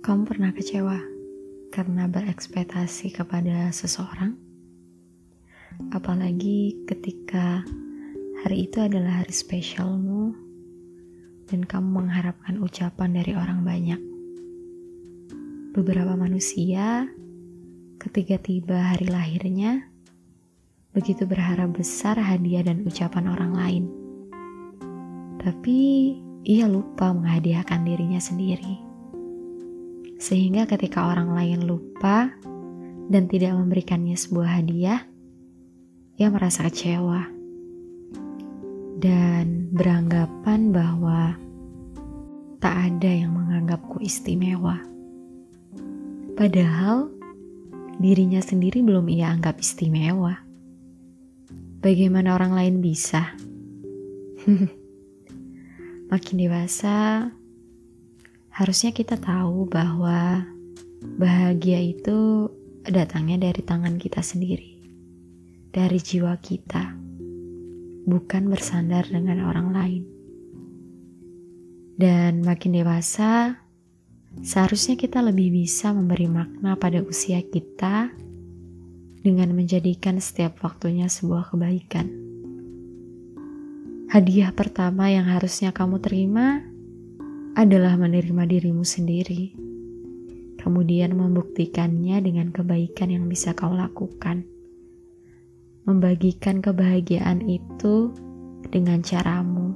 Kamu pernah kecewa karena berekspektasi kepada seseorang? Apalagi ketika hari itu adalah hari spesialmu dan kamu mengharapkan ucapan dari orang banyak. Beberapa manusia ketika tiba hari lahirnya begitu berharap besar hadiah dan ucapan orang lain. Tapi ia lupa menghadiahkan dirinya sendiri sehingga ketika orang lain lupa dan tidak memberikannya sebuah hadiah, ia merasa kecewa dan beranggapan bahwa tak ada yang menganggapku istimewa. Padahal dirinya sendiri belum ia anggap istimewa. Bagaimana orang lain bisa? Makin dewasa, Harusnya kita tahu bahwa bahagia itu datangnya dari tangan kita sendiri, dari jiwa kita, bukan bersandar dengan orang lain. Dan makin dewasa, seharusnya kita lebih bisa memberi makna pada usia kita dengan menjadikan setiap waktunya sebuah kebaikan. Hadiah pertama yang harusnya kamu terima adalah menerima dirimu sendiri, kemudian membuktikannya dengan kebaikan yang bisa kau lakukan. Membagikan kebahagiaan itu dengan caramu.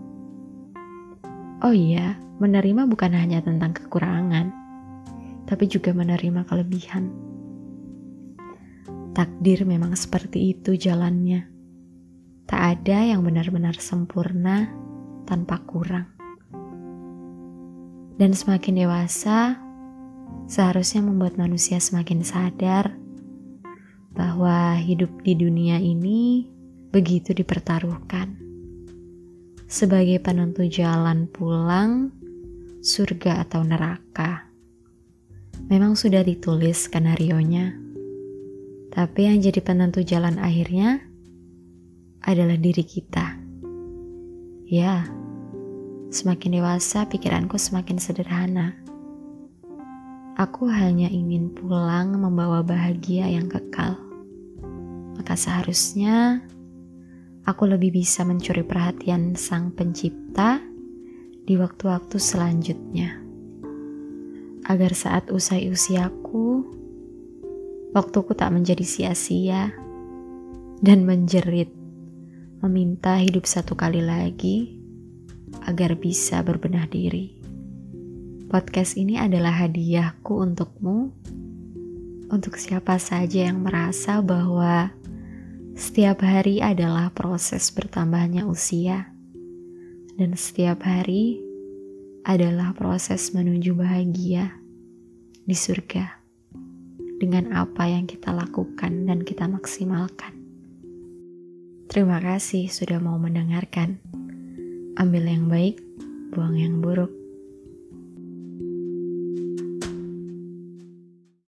Oh iya, menerima bukan hanya tentang kekurangan, tapi juga menerima kelebihan. Takdir memang seperti itu jalannya. Tak ada yang benar-benar sempurna tanpa kurang. Dan semakin dewasa, seharusnya membuat manusia semakin sadar bahwa hidup di dunia ini begitu dipertaruhkan. Sebagai penentu jalan pulang, surga atau neraka. Memang sudah ditulis skenario-nya. Tapi yang jadi penentu jalan akhirnya adalah diri kita. Ya, Semakin dewasa, pikiranku semakin sederhana. Aku hanya ingin pulang membawa bahagia yang kekal. Maka seharusnya aku lebih bisa mencuri perhatian Sang Pencipta di waktu-waktu selanjutnya. Agar saat usai usiaku, waktuku tak menjadi sia-sia dan menjerit, meminta hidup satu kali lagi agar bisa berbenah diri. Podcast ini adalah hadiahku untukmu, untuk siapa saja yang merasa bahwa setiap hari adalah proses bertambahnya usia, dan setiap hari adalah proses menuju bahagia di surga dengan apa yang kita lakukan dan kita maksimalkan. Terima kasih sudah mau mendengarkan. Ambil yang baik, buang yang buruk.